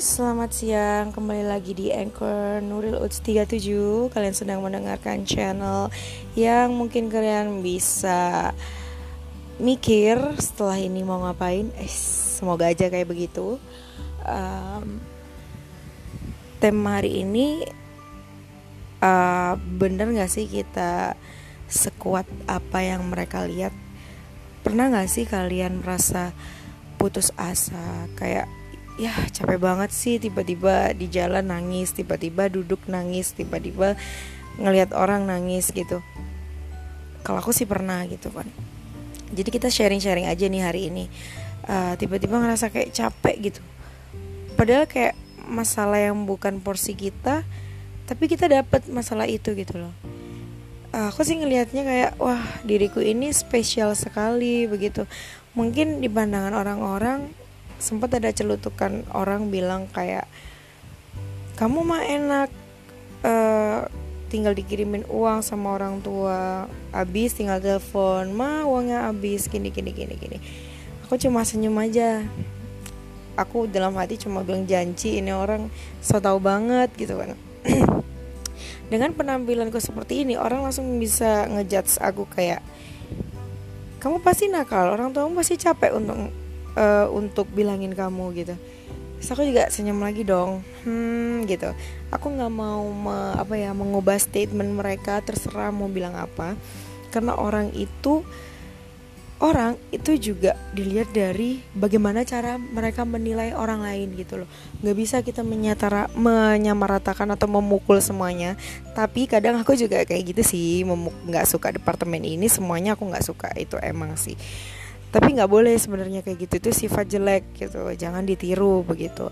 selamat siang. Kembali lagi di Anchor Nuril Uts 37 Kalian sedang mendengarkan channel Yang mungkin kalian bisa Mikir setelah ini mau ngapain. Eh, Semoga aja kayak begitu. Um, Tema hari ini uh, Bener gak sih kita Sekuat apa yang mereka lihat? Pernah gak sih kalian merasa putus asa? Kayak ya capek banget sih. Tiba-tiba di jalan nangis tiba-tiba duduk nangis tiba-tiba ngelihat orang nangis gitu. Kalau aku sih pernah gitu kan. Jadi kita sharing-sharing aja nih hari ini. Uh, tiba-tiba ngerasa kayak capek gitu. Padahal kayak masalah yang bukan porsi kita tapi kita dapat masalah itu gitu loh. Uh, aku sih ngelihatnya kayak wah diriku ini spesial sekali begitu. Mungkin di pandangan orang-orang sempat ada celutukan orang bilang kayak kamu mah enak uh, tinggal dikirimin uang sama orang tua habis tinggal telepon mah uangnya habis gini gini gini gini. Aku cuma senyum aja. Aku dalam hati cuma bilang janji ini orang so tau banget gitu kan. Dengan penampilanku seperti ini orang langsung bisa ngejudge aku kayak kamu pasti nakal orang tuamu pasti capek untuk uh, untuk bilangin kamu gitu. Terus aku juga senyum lagi dong. Hmm gitu. Aku nggak mau me, apa ya mengubah statement mereka terserah mau bilang apa. Karena orang itu orang itu juga dilihat dari bagaimana cara mereka menilai orang lain gitu loh. Nggak bisa kita menyatara menyamaratakan atau memukul semuanya. Tapi kadang aku juga kayak gitu sih nggak suka departemen ini semuanya aku nggak suka. Itu emang sih tapi nggak boleh sebenarnya kayak gitu. Itu sifat jelek gitu. Jangan ditiru begitu.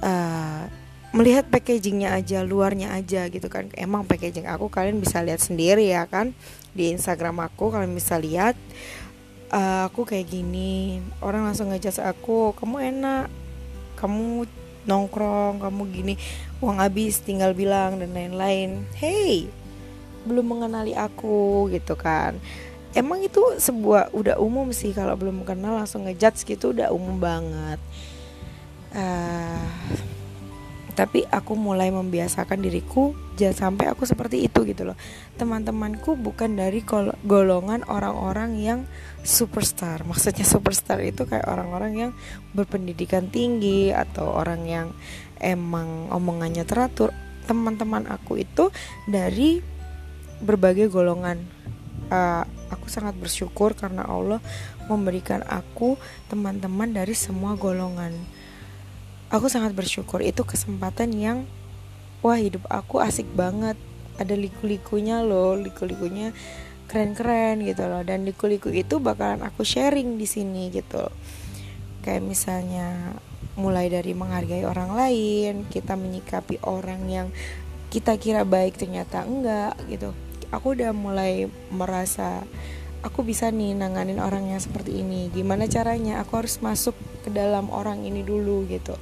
Uh, melihat packagingnya aja luarnya aja gitu kan. Emang packaging aku kalian bisa lihat sendiri ya kan. Di Instagram aku kalian bisa lihat. Uh, aku kayak gini. Orang langsung ngejudge aku kamu enak kamu nongkrong kamu gini uang habis tinggal bilang dan lain-lain. Hey belum mengenali aku gitu kan emang itu sebuah udah umum sih kalau belum kenal langsung ngejudge gitu udah umum banget. Uh, tapi aku mulai membiasakan diriku jangan sampai aku seperti itu gitu loh. Teman-temanku bukan dari golongan orang-orang yang superstar. Maksudnya superstar itu kayak orang-orang yang berpendidikan tinggi atau orang yang emang omongannya teratur. Teman-teman aku itu dari berbagai golongan uh, aku sangat bersyukur karena Allah memberikan aku teman-teman dari semua golongan. Aku sangat bersyukur. Itu kesempatan yang wah hidup aku asik banget. Ada liku-likunya loh liku-likunya keren-keren gitu loh. Dan liku-liku itu bakalan aku sharing di sini gitu. Kayak misalnya mulai dari menghargai orang lain kita menyikapi orang yang kita kira baik ternyata enggak gitu aku udah mulai merasa aku bisa nih nanganin orang yang seperti ini. Gimana caranya? Aku harus masuk ke dalam orang ini dulu gitu.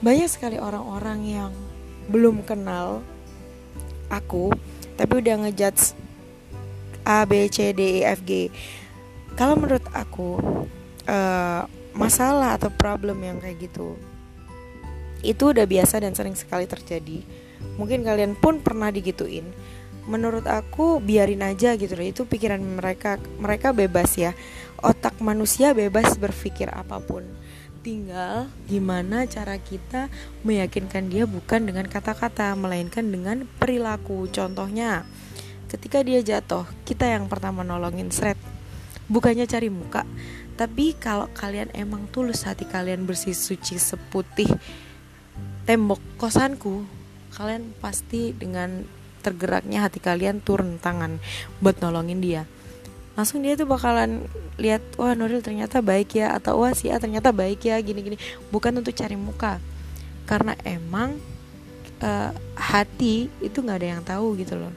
Banyak sekali orang-orang yang belum kenal aku tapi udah ngejudge A B C D E F G. Kalau menurut aku uh, masalah atau problem yang kayak gitu itu udah biasa dan sering sekali terjadi. Mungkin kalian pun pernah digituin menurut aku biarin aja gitu loh. Itu pikiran mereka mereka bebas ya. Otak manusia bebas berpikir apa pun. Tinggal gimana cara kita meyakinkan dia bukan dengan kata-kata melainkan dengan perilaku. Contohnya ketika dia jatuh kita yang pertama nolongin seret bukannya cari muka tapi kalau kalian emang tulus hati kalian bersih suci seputih tembok kosanku kalian pasti dengan tergeraknya hati kalian turun tangan buat nolongin dia. Langsung dia tuh bakalan lihat wah Nuril ternyata baik ya atau wah si A ternyata baik ya gini-gini. Bukan untuk cari muka. Karena emang uh, hati itu nggak ada yang tahu gitu loh.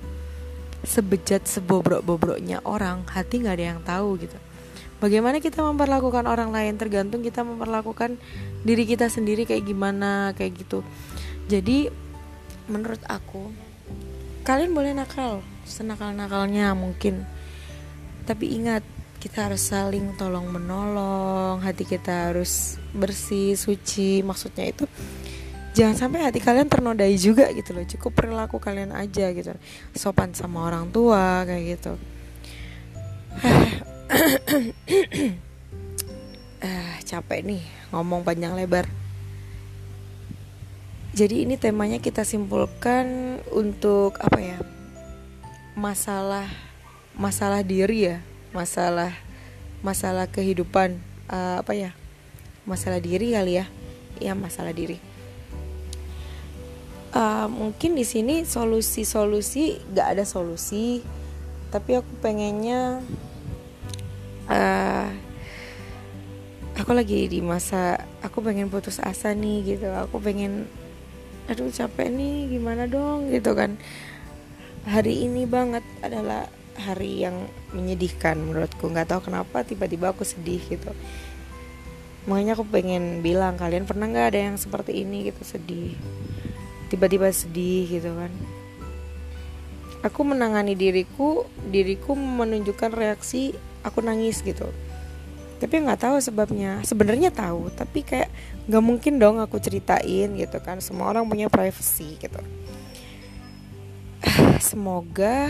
Sebejat sebobrok-bobroknya orang hati nggak ada yang tahu gitu. Bagaimana kita memperlakukan orang lain? Tergantung kita memperlakukan diri kita sendiri kayak gimana kayak gitu. Jadi menurut aku kalian boleh nakal senakal nakalnya mungkin. Tapi ingat kita harus saling tolong menolong hati kita harus bersih suci. Maksudnya itu jangan sampai hati kalian ternodai juga gitu loh. Cukup perilaku kalian aja gitu. Sopan sama orang tua kayak gitu. Ah capek nih ngomong panjang lebar jadi ini temanya kita simpulkan untuk apa ya? Masalah masalah diri ya masalah masalah kehidupan uh, apa ya? Masalah diri kali ya. Ya masalah diri. Uh, mungkin di sini solusi-solusi gak ada solusi. Tapi aku pengennya uh, aku lagi di masa aku pengen putus asa nih gitu. Aku pengen aduh capek nih gimana dong? Gitu kan. Hari ini banget adalah hari yang menyedihkan menurutku. Nggak tahu kenapa tiba-tiba aku sedih gitu. Makanya aku pengen bilang kalian pernah nggak ada yang seperti ini gitu sedih? Tiba-tiba sedih gitu kan. Aku menangani diriku diriku menunjukkan reaksi aku nangis gitu tapi nggak tahu sebabnya. Sebenarnya tahu tapi kayak nggak mungkin dong aku ceritain gitu kan. Semua orang punya privacy gitu. Semoga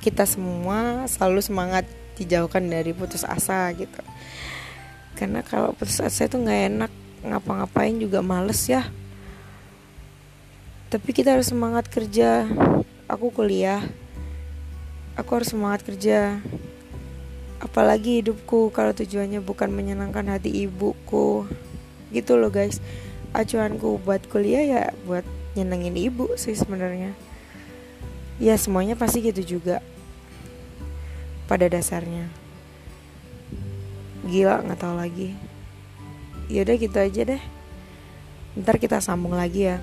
kita semua selalu semangat dijauhkan dari putus asa gitu. Karena kalau putus asa itu nggak enak ngapa-ngapain juga males ya. Tapi kita harus semangat kerja. Aku kuliah aku harus semangat kerja apalagi hidupku kalau tujuannya bukan menyenangkan hati ibuku. Gitu loh guys. Acuanku buat kuliah ya buat nyenengin ibu sih sebenarnya. Ya semuanya pasti gitu juga pada dasarnya. Gila nggak tahu lagi. Yaudah gitu aja deh. Ntar kita sambung lagi ya.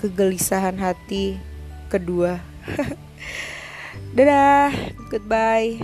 Kegelisahan hati kedua. Dadah goodbye